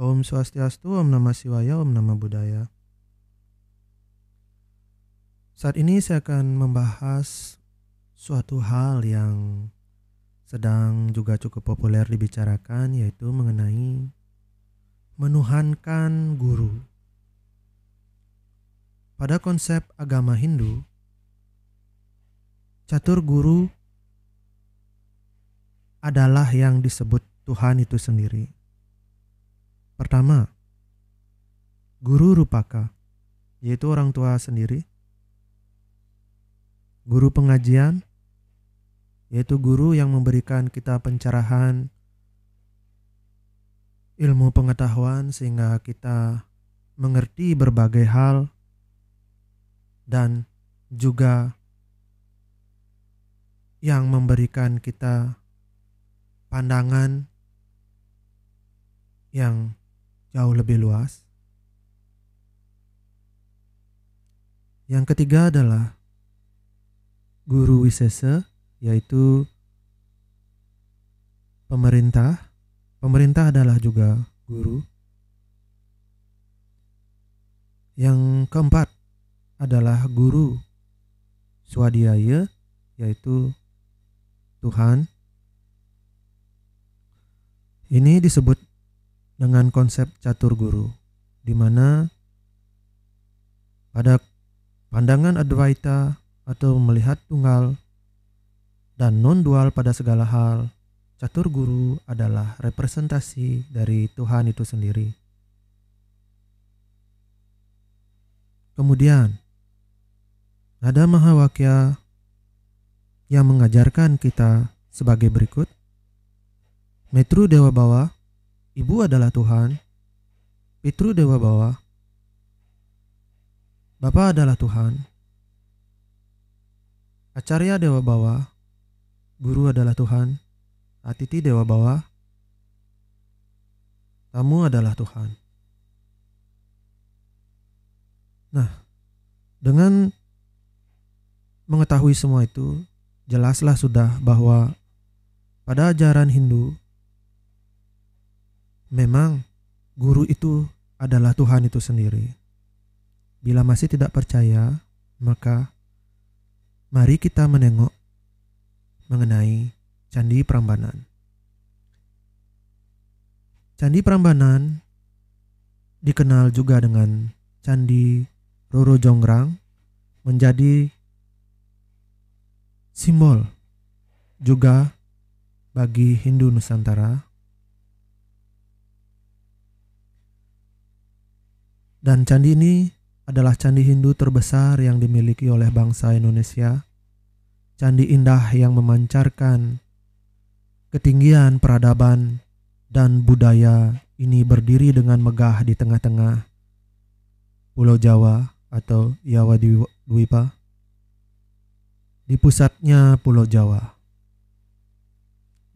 Om Swastiastu, Om Namah Shivaya, Om Namah Buddhaya. Saat ini saya akan membahas suatu hal yang sedang juga cukup populer dibicarakan yaitu mengenai menuhankan guru. Pada konsep agama Hindu, catur guru adalah yang disebut Tuhan itu sendiri. Pertama, guru rupaka, yaitu orang tua sendiri. Guru pengajian, yaitu guru yang memberikan kita pencerahan ilmu pengetahuan sehingga kita mengerti berbagai hal dan juga yang memberikan kita pandangan yang jauh lebih luas. Yang ketiga adalah guru wisese, yaitu pemerintah. Pemerintah adalah juga guru. Yang keempat adalah guru swadhyaya, yaitu Tuhan. Ini disebut dengan konsep catur guru, di mana pada pandangan Advaita atau melihat tunggal dan non-dual pada segala hal, catur guru adalah representasi dari Tuhan itu sendiri. Kemudian, ada Mahawakya yang mengajarkan kita sebagai berikut. Metru Dewa Bawah Ibu adalah Tuhan, Pitru Dewa Bawah, Bapak adalah Tuhan, Acarya Dewa Bawah, Guru adalah Tuhan, Atiti Dewa Bawah, Tamu adalah Tuhan. Nah, dengan mengetahui semua itu, jelaslah sudah bahwa pada ajaran Hindu memang guru itu adalah Tuhan itu sendiri. Bila masih tidak percaya, maka mari kita menengok mengenai Candi Prambanan. Candi Prambanan dikenal juga dengan Candi Roro Jonggrang menjadi simbol juga bagi Hindu Nusantara Dan candi ini adalah candi Hindu terbesar yang dimiliki oleh bangsa Indonesia. Candi indah yang memancarkan ketinggian peradaban dan budaya ini berdiri dengan megah di tengah-tengah Pulau Jawa atau Jawa Dwipa. Di pusatnya Pulau Jawa.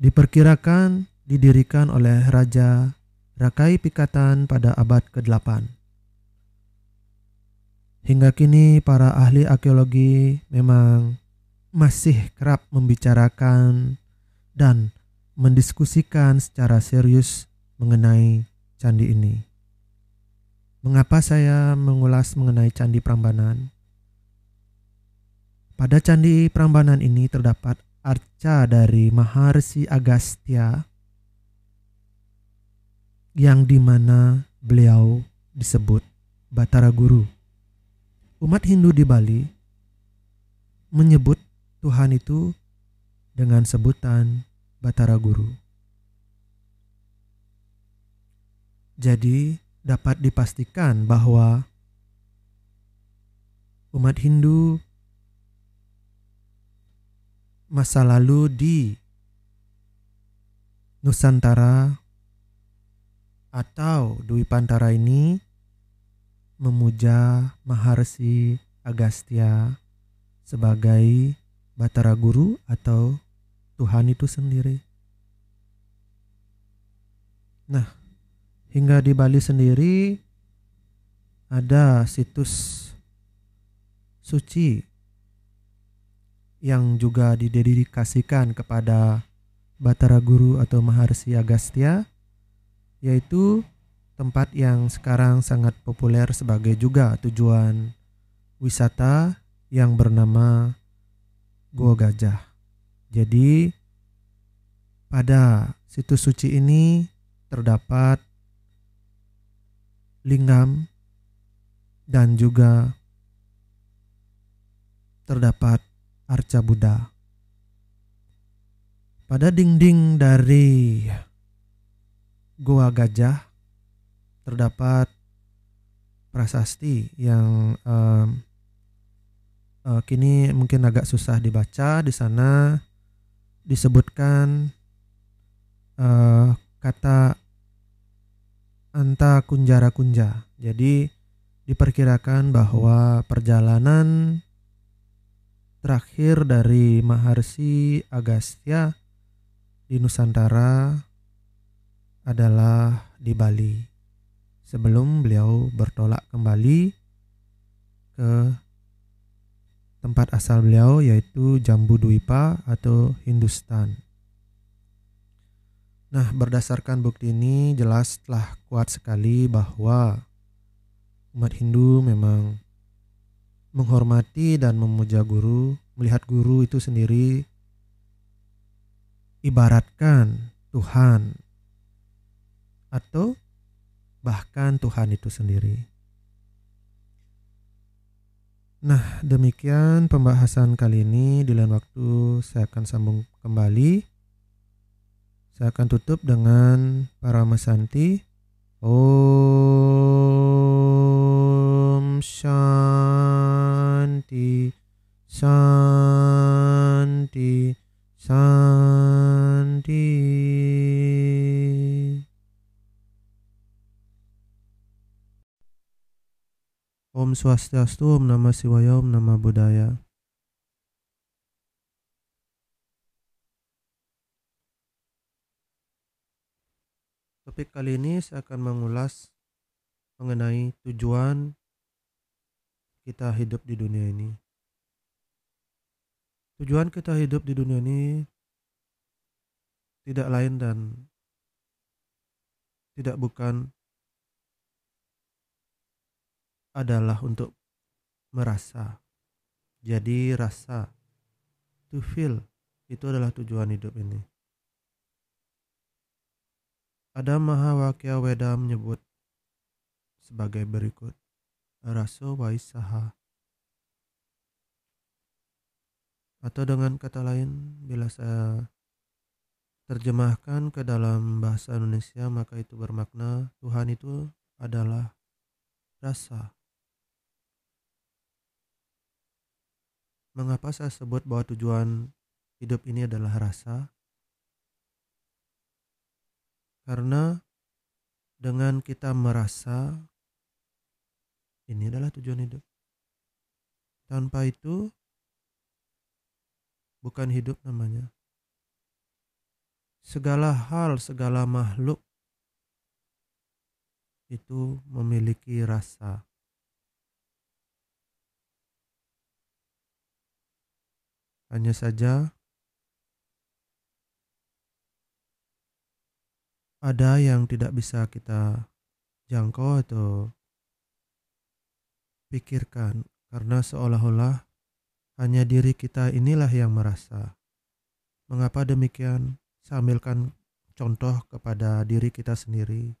Diperkirakan didirikan oleh Raja Rakai Pikatan pada abad ke-8. Hingga kini para ahli arkeologi memang masih kerap membicarakan dan mendiskusikan secara serius mengenai candi ini. Mengapa saya mengulas mengenai candi Prambanan? Pada candi Prambanan ini terdapat arca dari Maharsi Agastya yang di mana beliau disebut Batara Guru. Umat Hindu di Bali menyebut Tuhan itu dengan sebutan Batara Guru. Jadi, dapat dipastikan bahwa umat Hindu masa lalu di Nusantara atau Dwi Pantara ini memuja Maharsi Agastya sebagai Batara Guru atau Tuhan itu sendiri. Nah, hingga di Bali sendiri ada situs suci yang juga didedikasikan kepada Batara Guru atau Maharsi Agastya yaitu tempat yang sekarang sangat populer sebagai juga tujuan wisata yang bernama Gua Gajah. Jadi pada situs suci ini terdapat lingam dan juga terdapat arca Buddha. Pada dinding dari Gua Gajah terdapat prasasti yang um, uh, kini mungkin agak susah dibaca. Di sana disebutkan uh, kata anta kunjara kunja. Jadi diperkirakan bahwa perjalanan terakhir dari Maharsi Agastya di Nusantara adalah di Bali sebelum beliau bertolak kembali ke tempat asal beliau yaitu Jambu Dwipa atau Hindustan. Nah, berdasarkan bukti ini jelas telah kuat sekali bahwa umat Hindu memang menghormati dan memuja guru, melihat guru itu sendiri ibaratkan Tuhan atau bahkan Tuhan itu sendiri. Nah, demikian pembahasan kali ini. Di lain waktu saya akan sambung kembali. Saya akan tutup dengan para mesanti. Om Shanti Shanti Swastiastu, Om Nama Siwaya, Om Nama Budaya. Topik kali ini saya akan mengulas mengenai tujuan kita hidup di dunia ini. Tujuan kita hidup di dunia ini tidak lain dan tidak bukan adalah untuk merasa. Jadi rasa, to feel, itu adalah tujuan hidup ini. Ada Mahawakya Weda menyebut sebagai berikut. Raso waisaha. Atau dengan kata lain, bila saya terjemahkan ke dalam bahasa Indonesia, maka itu bermakna Tuhan itu adalah rasa. Mengapa saya sebut bahwa tujuan hidup ini adalah rasa? Karena dengan kita merasa ini adalah tujuan hidup. Tanpa itu bukan hidup namanya. Segala hal, segala makhluk itu memiliki rasa. Hanya saja ada yang tidak bisa kita jangkau atau pikirkan karena seolah-olah hanya diri kita inilah yang merasa. Mengapa demikian? Sambilkan contoh kepada diri kita sendiri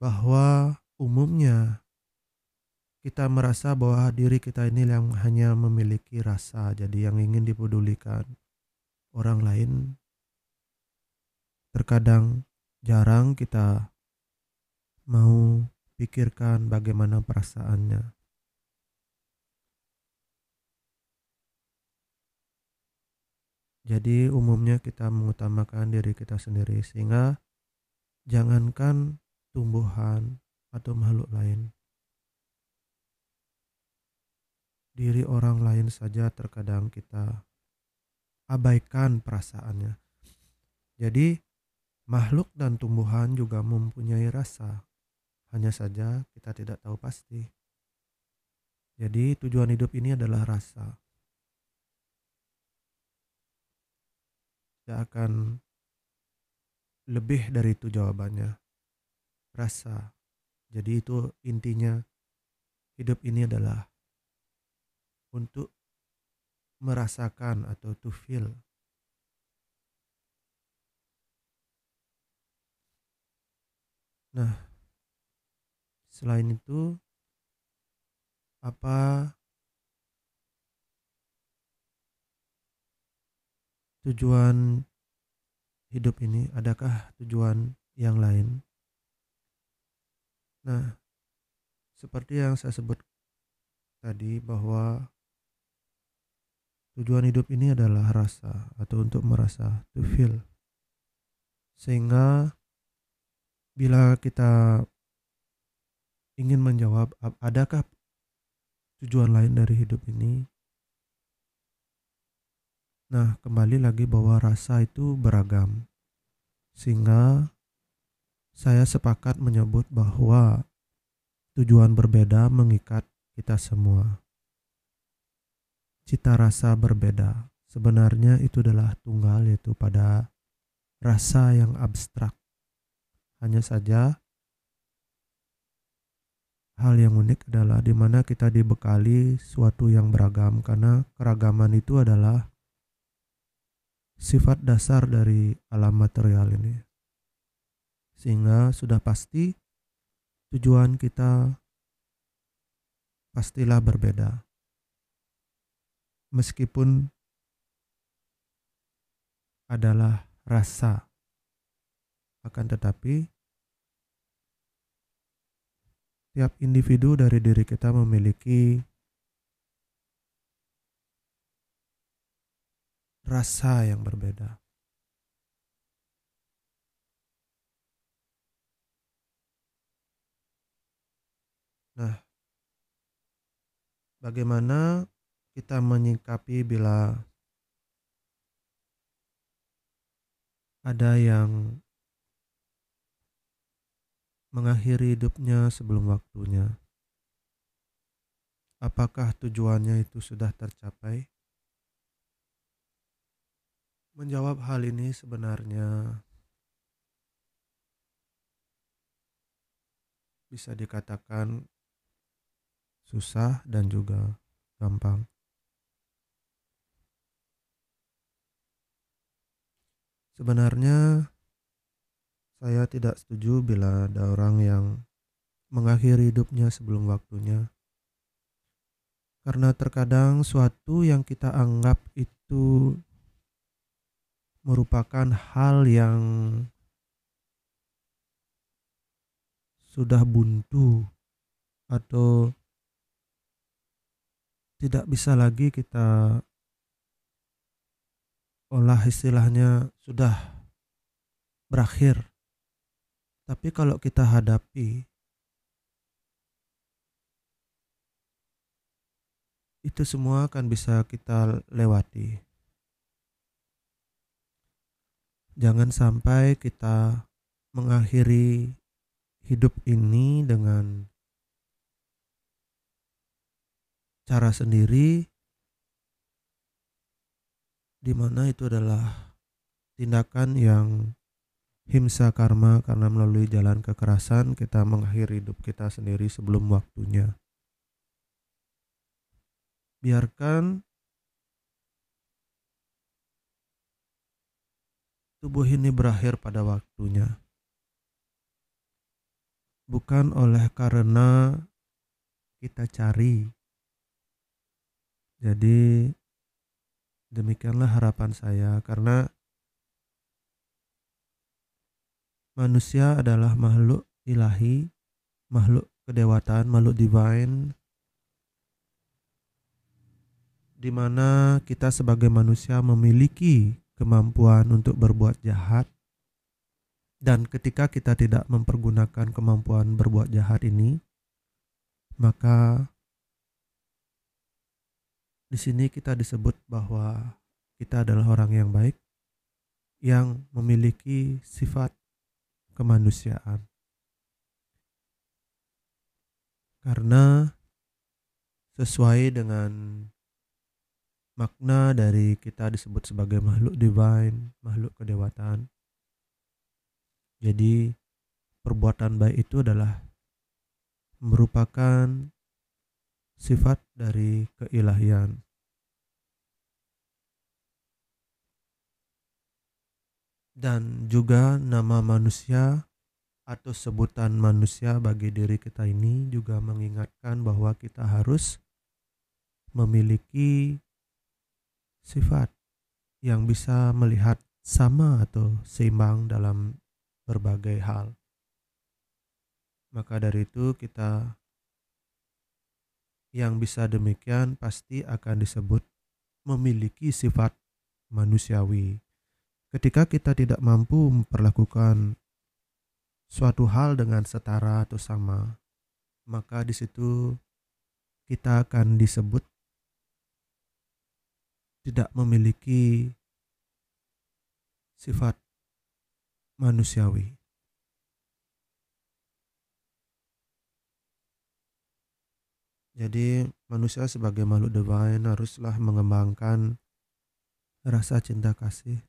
bahwa umumnya kita merasa bahwa diri kita ini yang hanya memiliki rasa, jadi yang ingin dipedulikan orang lain. Terkadang jarang kita mau pikirkan bagaimana perasaannya. Jadi umumnya kita mengutamakan diri kita sendiri sehingga jangankan tumbuhan atau makhluk lain diri orang lain saja terkadang kita abaikan perasaannya. Jadi makhluk dan tumbuhan juga mempunyai rasa. Hanya saja kita tidak tahu pasti. Jadi tujuan hidup ini adalah rasa. Tidak akan lebih dari itu jawabannya. rasa. Jadi itu intinya hidup ini adalah untuk merasakan atau to feel. Nah, selain itu apa tujuan hidup ini? Adakah tujuan yang lain? Nah, seperti yang saya sebut tadi bahwa tujuan hidup ini adalah rasa atau untuk merasa to feel. Sehingga bila kita ingin menjawab adakah tujuan lain dari hidup ini? Nah, kembali lagi bahwa rasa itu beragam. Sehingga saya sepakat menyebut bahwa tujuan berbeda mengikat kita semua. Cita rasa berbeda. Sebenarnya itu adalah tunggal yaitu pada rasa yang abstrak. Hanya saja hal yang unik adalah di mana kita dibekali suatu yang beragam karena keragaman itu adalah sifat dasar dari alam material ini. Sehingga sudah pasti tujuan kita pastilah berbeda. Meskipun adalah rasa, akan tetapi tiap individu dari diri kita memiliki rasa yang berbeda. Nah, bagaimana kita menyikapi bila ada yang mengakhiri hidupnya sebelum waktunya? Apakah tujuannya itu sudah tercapai? Menjawab hal ini sebenarnya bisa dikatakan susah dan juga gampang. Sebenarnya saya tidak setuju bila ada orang yang mengakhiri hidupnya sebelum waktunya. Karena terkadang suatu yang kita anggap itu merupakan hal yang sudah buntu atau tidak bisa lagi kita olah istilahnya sudah berakhir. Tapi kalau kita hadapi itu semua akan bisa kita lewati. Jangan sampai kita mengakhiri hidup ini dengan cara sendiri di mana itu adalah tindakan yang himsa karma karena melalui jalan kekerasan kita mengakhiri hidup kita sendiri sebelum waktunya. Biarkan tubuh ini berakhir pada waktunya. Bukan oleh karena kita cari jadi demikianlah harapan saya karena manusia adalah makhluk ilahi, makhluk kedewatan, makhluk divine di mana kita sebagai manusia memiliki kemampuan untuk berbuat jahat. Dan ketika kita tidak mempergunakan kemampuan berbuat jahat ini maka di sini kita disebut bahwa kita adalah orang yang baik yang memiliki sifat kemanusiaan. Karena sesuai dengan makna dari kita disebut sebagai makhluk divine, makhluk kedewatan. Jadi perbuatan baik itu adalah merupakan sifat dari keilahian. Dan juga nama manusia atau sebutan manusia bagi diri kita ini juga mengingatkan bahwa kita harus memiliki sifat yang bisa melihat sama atau seimbang dalam berbagai hal. Maka dari itu kita yang bisa demikian pasti akan disebut memiliki sifat manusiawi. Ketika kita tidak mampu memperlakukan suatu hal dengan setara atau sama, maka di situ kita akan disebut tidak memiliki sifat manusiawi. Jadi manusia sebagai makhluk divine haruslah mengembangkan rasa cinta kasih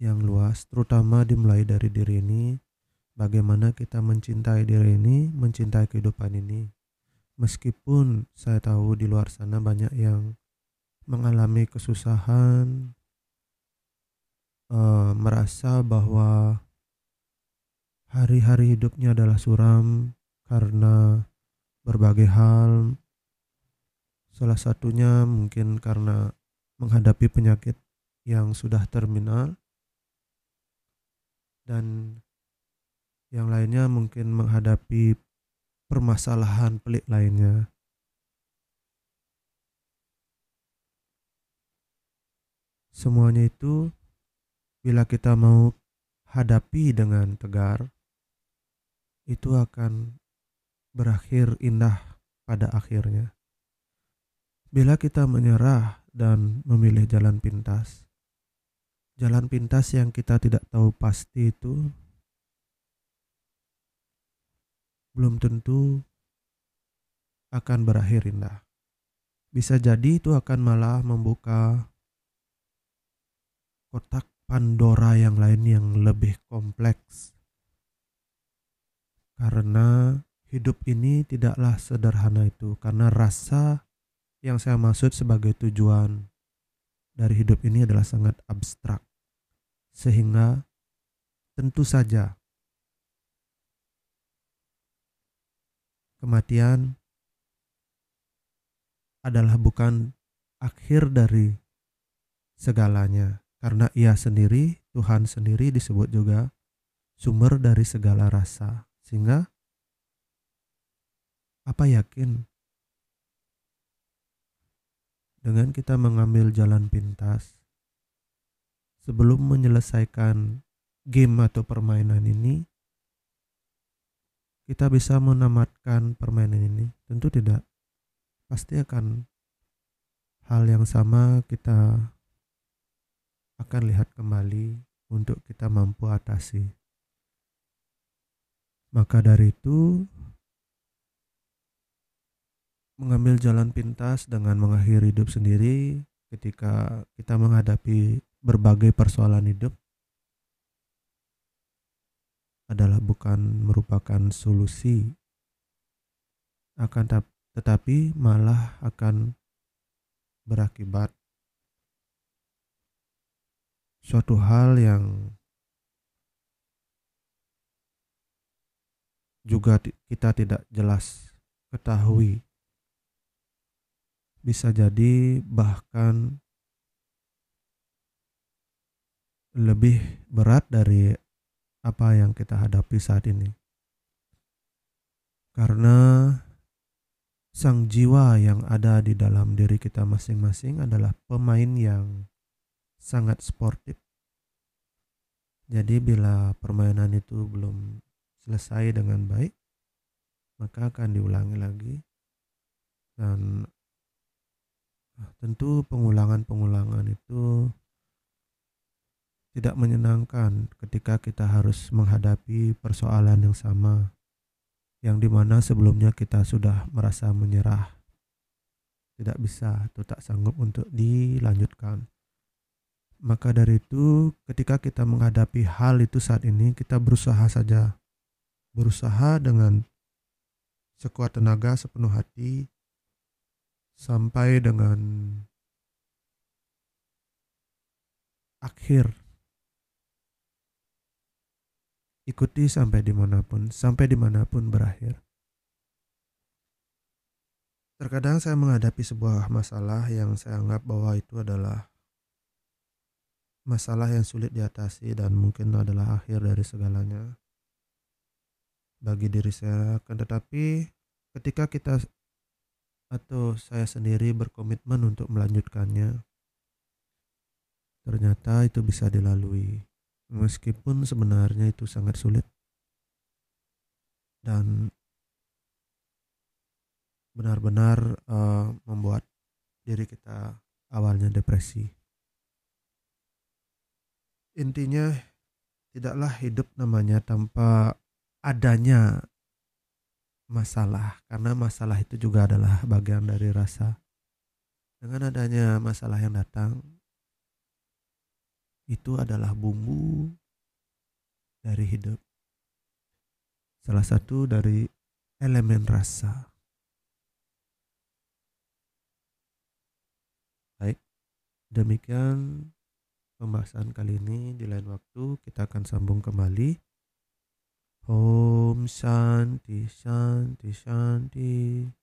yang luas, terutama dimulai dari diri ini, bagaimana kita mencintai diri ini, mencintai kehidupan ini. Meskipun saya tahu di luar sana banyak yang mengalami kesusahan, uh, merasa bahwa hari-hari hidupnya adalah suram karena berbagai hal. Salah satunya mungkin karena menghadapi penyakit yang sudah terminal, dan yang lainnya mungkin menghadapi permasalahan pelik lainnya. Semuanya itu bila kita mau hadapi dengan tegar, itu akan berakhir indah pada akhirnya. Bila kita menyerah dan memilih jalan pintas, jalan pintas yang kita tidak tahu pasti itu belum tentu akan berakhir indah. Bisa jadi itu akan malah membuka kotak Pandora yang lain yang lebih kompleks. Karena hidup ini tidaklah sederhana itu, karena rasa yang saya maksud sebagai tujuan dari hidup ini adalah sangat abstrak. Sehingga tentu saja kematian adalah bukan akhir dari segalanya karena ia sendiri, Tuhan sendiri disebut juga sumber dari segala rasa. Sehingga apa yakin? Dengan kita mengambil jalan pintas sebelum menyelesaikan game atau permainan ini kita bisa menamatkan permainan ini? Tentu tidak. Pasti akan hal yang sama kita akan lihat kembali untuk kita mampu atasi. Maka dari itu, mengambil jalan pintas dengan mengakhiri hidup sendiri ketika kita menghadapi berbagai persoalan hidup adalah bukan merupakan solusi akan tetapi malah akan berakibat suatu hal yang juga kita tidak jelas ketahui. Bisa jadi bahkan lebih berat dari apa yang kita hadapi saat ini. Karena sang jiwa yang ada di dalam diri kita masing-masing adalah pemain yang sangat sportif. Jadi bila permainan itu belum selesai dengan baik, maka akan diulangi lagi. Dan tentu pengulangan-pengulangan itu tidak menyenangkan ketika kita harus menghadapi persoalan yang sama yang di mana sebelumnya kita sudah merasa menyerah. Tidak bisa atau tak sanggup untuk dilanjutkan. Maka dari itu, ketika kita menghadapi hal itu saat ini, kita berusaha saja, berusaha dengan sekuat tenaga, sepenuh hati, sampai dengan akhir. Ikuti sampai di mana pun, sampai di mana pun berakhir. Terkadang saya menghadapi sebuah masalah yang saya anggap bahwa itu adalah masalah yang sulit diatasi dan mungkin adalah akhir dari segalanya bagi diri saya. Tetapi ketika kita atau saya sendiri berkomitmen untuk melanjutkannya, ternyata itu bisa dilalui. Meskipun sebenarnya itu sangat sulit. Dan benar-benar uh, membuat diri kita awalnya depresi. Intinya tidaklah hidup namanya tanpa adanya masalah karena masalah itu juga adalah bagian dari rasa. Dengan adanya masalah yang datang itu adalah bumbu dari hidup. Salah satu dari elemen rasa. Demikian pembahasan kali ini di lain waktu kita akan sambung kembali. Om Shanti Shanti Shanti.